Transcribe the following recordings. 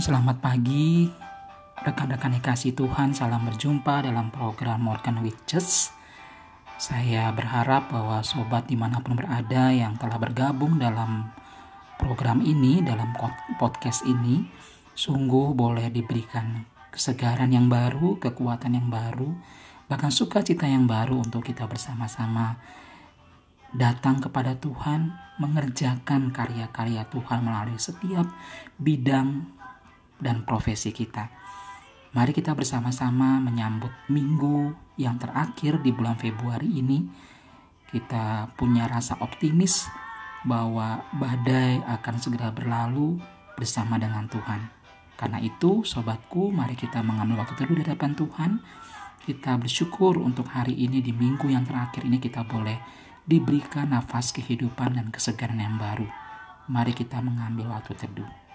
Selamat pagi. Rekan-rekan yang kasih Tuhan, salam berjumpa dalam program Morgan Witches. Saya berharap bahwa sobat di mana pun berada yang telah bergabung dalam program ini, dalam podcast ini, sungguh boleh diberikan kesegaran yang baru, kekuatan yang baru, bahkan sukacita yang baru untuk kita bersama-sama datang kepada Tuhan, mengerjakan karya-karya Tuhan melalui setiap bidang dan profesi kita. Mari kita bersama-sama menyambut minggu yang terakhir di bulan Februari ini. Kita punya rasa optimis bahwa badai akan segera berlalu bersama dengan Tuhan. Karena itu, sobatku, mari kita mengambil waktu teduh di hadapan Tuhan. Kita bersyukur untuk hari ini di minggu yang terakhir ini kita boleh diberikan nafas kehidupan dan kesegaran yang baru. Mari kita mengambil waktu teduh.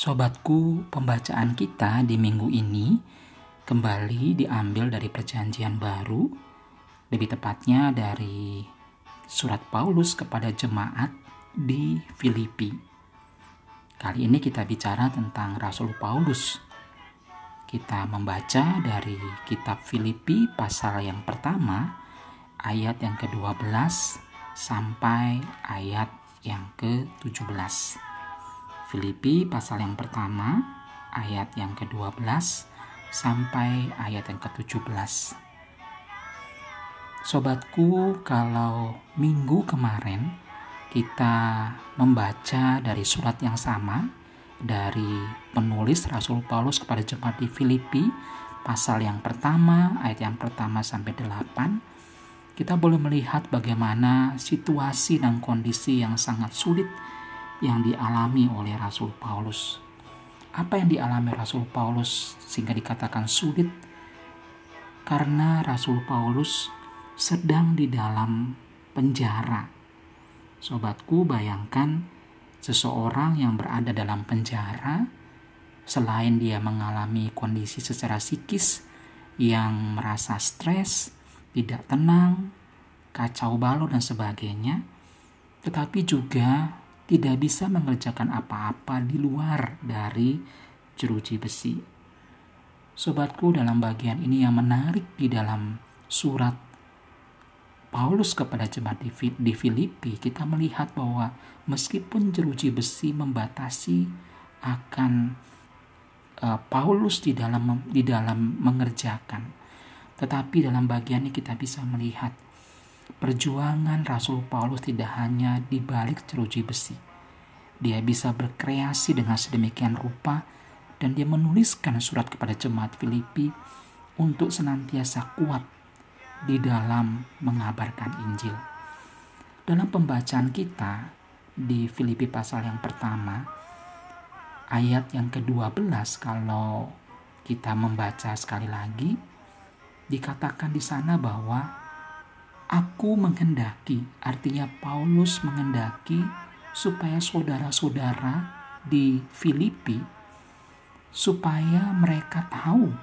Sobatku, pembacaan kita di minggu ini kembali diambil dari Perjanjian Baru, lebih tepatnya dari surat Paulus kepada jemaat di Filipi. Kali ini kita bicara tentang Rasul Paulus. Kita membaca dari kitab Filipi pasal yang pertama, ayat yang ke-12 sampai ayat yang ke-17. Filipi pasal yang pertama ayat yang ke-12 sampai ayat yang ke-17. Sobatku, kalau minggu kemarin kita membaca dari surat yang sama dari penulis Rasul Paulus kepada jemaat di Filipi pasal yang pertama ayat yang pertama sampai 8 kita boleh melihat bagaimana situasi dan kondisi yang sangat sulit yang dialami oleh Rasul Paulus. Apa yang dialami Rasul Paulus sehingga dikatakan sulit? Karena Rasul Paulus sedang di dalam penjara. Sobatku, bayangkan seseorang yang berada dalam penjara, selain dia mengalami kondisi secara psikis yang merasa stres, tidak tenang, kacau balau, dan sebagainya, tetapi juga tidak bisa mengerjakan apa-apa di luar dari jeruji besi. Sobatku, dalam bagian ini yang menarik di dalam surat Paulus kepada jemaat di Filipi, kita melihat bahwa meskipun jeruji besi membatasi akan uh, Paulus di dalam di dalam mengerjakan, tetapi dalam bagian ini kita bisa melihat Perjuangan Rasul Paulus tidak hanya di balik jeruji besi. Dia bisa berkreasi dengan sedemikian rupa dan dia menuliskan surat kepada jemaat Filipi untuk senantiasa kuat di dalam mengabarkan Injil. Dalam pembacaan kita di Filipi pasal yang pertama, ayat yang ke-12 kalau kita membaca sekali lagi, dikatakan di sana bahwa Aku menghendaki, artinya Paulus menghendaki supaya saudara-saudara di Filipi supaya mereka tahu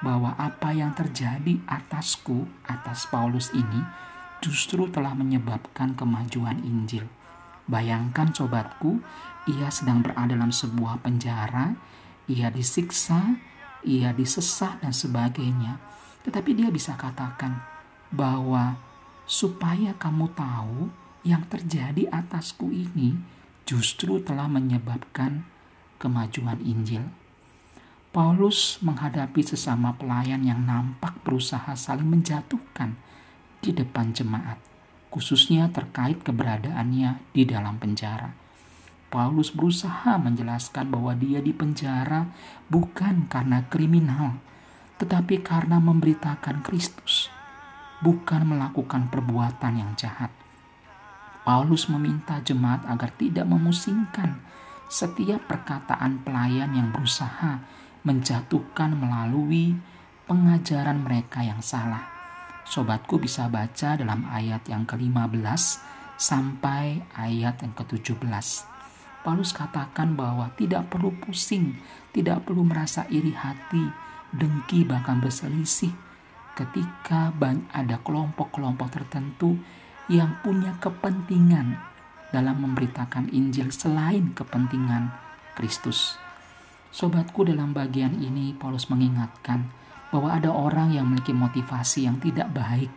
bahwa apa yang terjadi atasku, atas Paulus ini justru telah menyebabkan kemajuan Injil. Bayangkan sobatku, ia sedang berada dalam sebuah penjara, ia disiksa, ia disesah dan sebagainya. Tetapi dia bisa katakan bahwa supaya kamu tahu yang terjadi atasku ini justru telah menyebabkan kemajuan Injil. Paulus menghadapi sesama pelayan yang nampak berusaha saling menjatuhkan di depan jemaat, khususnya terkait keberadaannya di dalam penjara. Paulus berusaha menjelaskan bahwa dia di penjara bukan karena kriminal, tetapi karena memberitakan Kristus bukan melakukan perbuatan yang jahat. Paulus meminta jemaat agar tidak memusingkan setiap perkataan pelayan yang berusaha menjatuhkan melalui pengajaran mereka yang salah. Sobatku bisa baca dalam ayat yang ke-15 sampai ayat yang ke-17. Paulus katakan bahwa tidak perlu pusing, tidak perlu merasa iri hati, dengki bahkan berselisih ketika ada kelompok-kelompok tertentu yang punya kepentingan dalam memberitakan Injil selain kepentingan Kristus. Sobatku dalam bagian ini Paulus mengingatkan bahwa ada orang yang memiliki motivasi yang tidak baik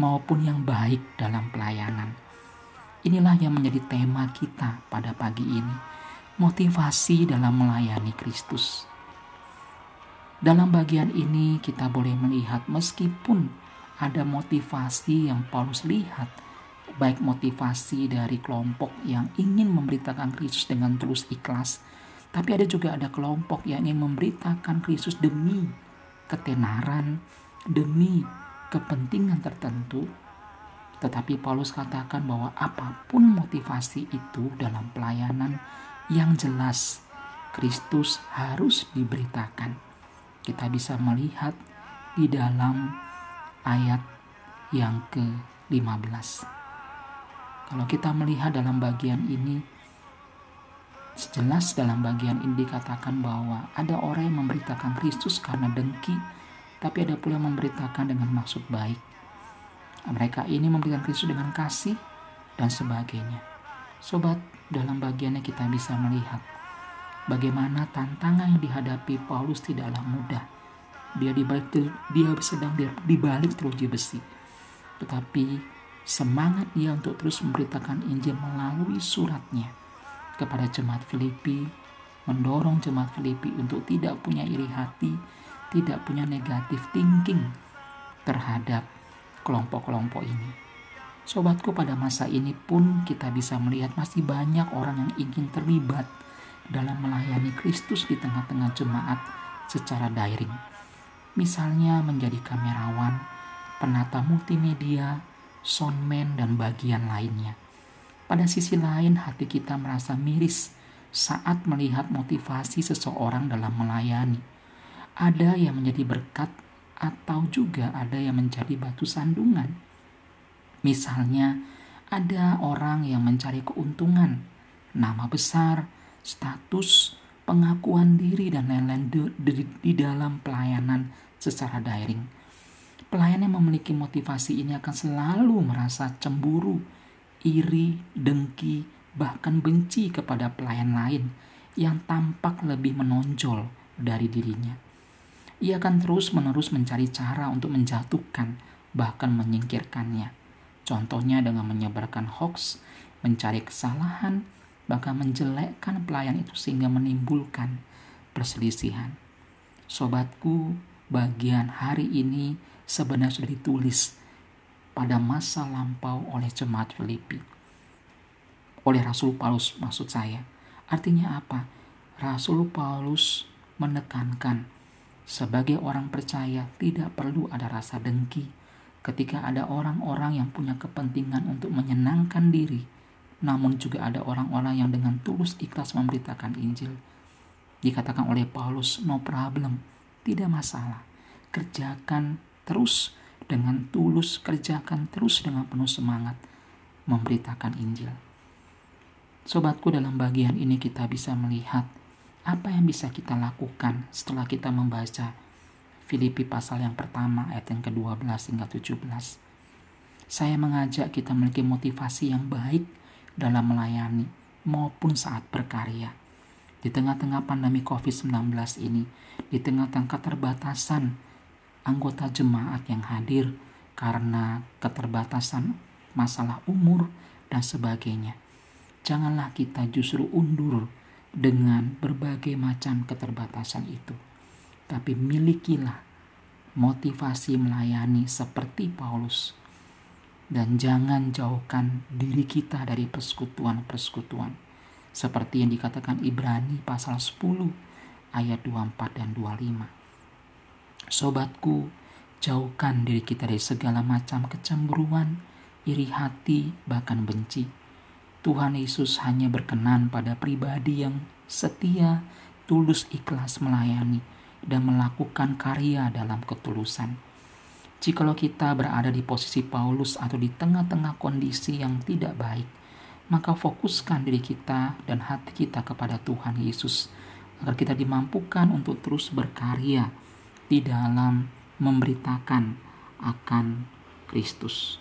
maupun yang baik dalam pelayanan. Inilah yang menjadi tema kita pada pagi ini. Motivasi dalam melayani Kristus. Dalam bagian ini kita boleh melihat meskipun ada motivasi yang Paulus lihat, baik motivasi dari kelompok yang ingin memberitakan Kristus dengan tulus ikhlas, tapi ada juga ada kelompok yang ingin memberitakan Kristus demi ketenaran, demi kepentingan tertentu. Tetapi Paulus katakan bahwa apa pun motivasi itu dalam pelayanan yang jelas Kristus harus diberitakan. Kita bisa melihat di dalam ayat yang ke-15. Kalau kita melihat dalam bagian ini, Jelas dalam bagian ini dikatakan bahwa ada orang yang memberitakan Kristus karena dengki, tapi ada pula yang memberitakan dengan maksud baik. Mereka ini memberitakan Kristus dengan kasih dan sebagainya. Sobat, dalam bagiannya kita bisa melihat bagaimana tantangan yang dihadapi Paulus tidaklah mudah. Dia dibalik dia sedang dibalik teruji besi. Tetapi semangat dia untuk terus memberitakan Injil melalui suratnya kepada jemaat Filipi, mendorong jemaat Filipi untuk tidak punya iri hati, tidak punya negatif thinking terhadap kelompok-kelompok ini. Sobatku pada masa ini pun kita bisa melihat masih banyak orang yang ingin terlibat dalam melayani Kristus di tengah-tengah jemaat secara daring. Misalnya menjadi kamerawan, penata multimedia, soundman, dan bagian lainnya. Pada sisi lain, hati kita merasa miris saat melihat motivasi seseorang dalam melayani. Ada yang menjadi berkat, atau juga ada yang menjadi batu sandungan. Misalnya, ada orang yang mencari keuntungan, nama besar, status, pengakuan diri, dan lain-lain di, di, di dalam pelayanan secara daring. Pelayan yang memiliki motivasi ini akan selalu merasa cemburu iri, dengki, bahkan benci kepada pelayan lain yang tampak lebih menonjol dari dirinya. Ia akan terus-menerus mencari cara untuk menjatuhkan, bahkan menyingkirkannya. Contohnya dengan menyebarkan hoax, mencari kesalahan, bahkan menjelekkan pelayan itu sehingga menimbulkan perselisihan. Sobatku, bagian hari ini sebenarnya sudah ditulis pada masa lampau oleh jemaat Filipi. Oleh Rasul Paulus maksud saya. Artinya apa? Rasul Paulus menekankan sebagai orang percaya tidak perlu ada rasa dengki ketika ada orang-orang yang punya kepentingan untuk menyenangkan diri, namun juga ada orang-orang yang dengan tulus ikhlas memberitakan Injil. Dikatakan oleh Paulus, no problem, tidak masalah. Kerjakan terus dengan tulus kerjakan terus dengan penuh semangat memberitakan Injil. Sobatku dalam bagian ini kita bisa melihat apa yang bisa kita lakukan setelah kita membaca Filipi pasal yang pertama ayat yang ke-12 hingga 17. Saya mengajak kita memiliki motivasi yang baik dalam melayani maupun saat berkarya. Di tengah-tengah pandemi COVID-19 ini, di tengah-tengah keterbatasan anggota jemaat yang hadir karena keterbatasan masalah umur dan sebagainya. Janganlah kita justru undur dengan berbagai macam keterbatasan itu. Tapi milikilah motivasi melayani seperti Paulus. Dan jangan jauhkan diri kita dari persekutuan-persekutuan. Seperti yang dikatakan Ibrani pasal 10 ayat 24 dan 25. Sobatku, jauhkan diri kita dari segala macam kecemburuan, iri hati, bahkan benci. Tuhan Yesus hanya berkenan pada pribadi yang setia, tulus ikhlas melayani, dan melakukan karya dalam ketulusan. Jikalau kita berada di posisi Paulus atau di tengah-tengah kondisi yang tidak baik, maka fokuskan diri kita dan hati kita kepada Tuhan Yesus agar kita dimampukan untuk terus berkarya di dalam memberitakan akan Kristus.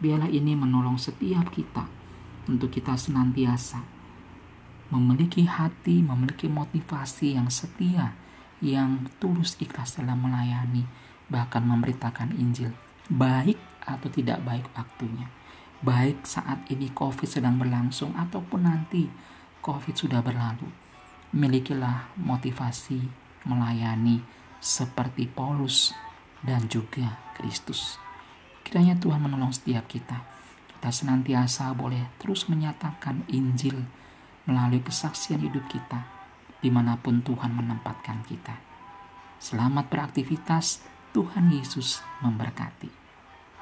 Biarlah ini menolong setiap kita untuk kita senantiasa memiliki hati, memiliki motivasi yang setia, yang tulus ikhlas dalam melayani, bahkan memberitakan Injil, baik atau tidak baik waktunya. Baik saat ini COVID sedang berlangsung ataupun nanti COVID sudah berlalu. Milikilah motivasi melayani seperti Paulus dan juga Kristus. Kiranya Tuhan menolong setiap kita. Kita senantiasa boleh terus menyatakan Injil melalui kesaksian hidup kita di mana pun Tuhan menempatkan kita. Selamat beraktivitas, Tuhan Yesus memberkati.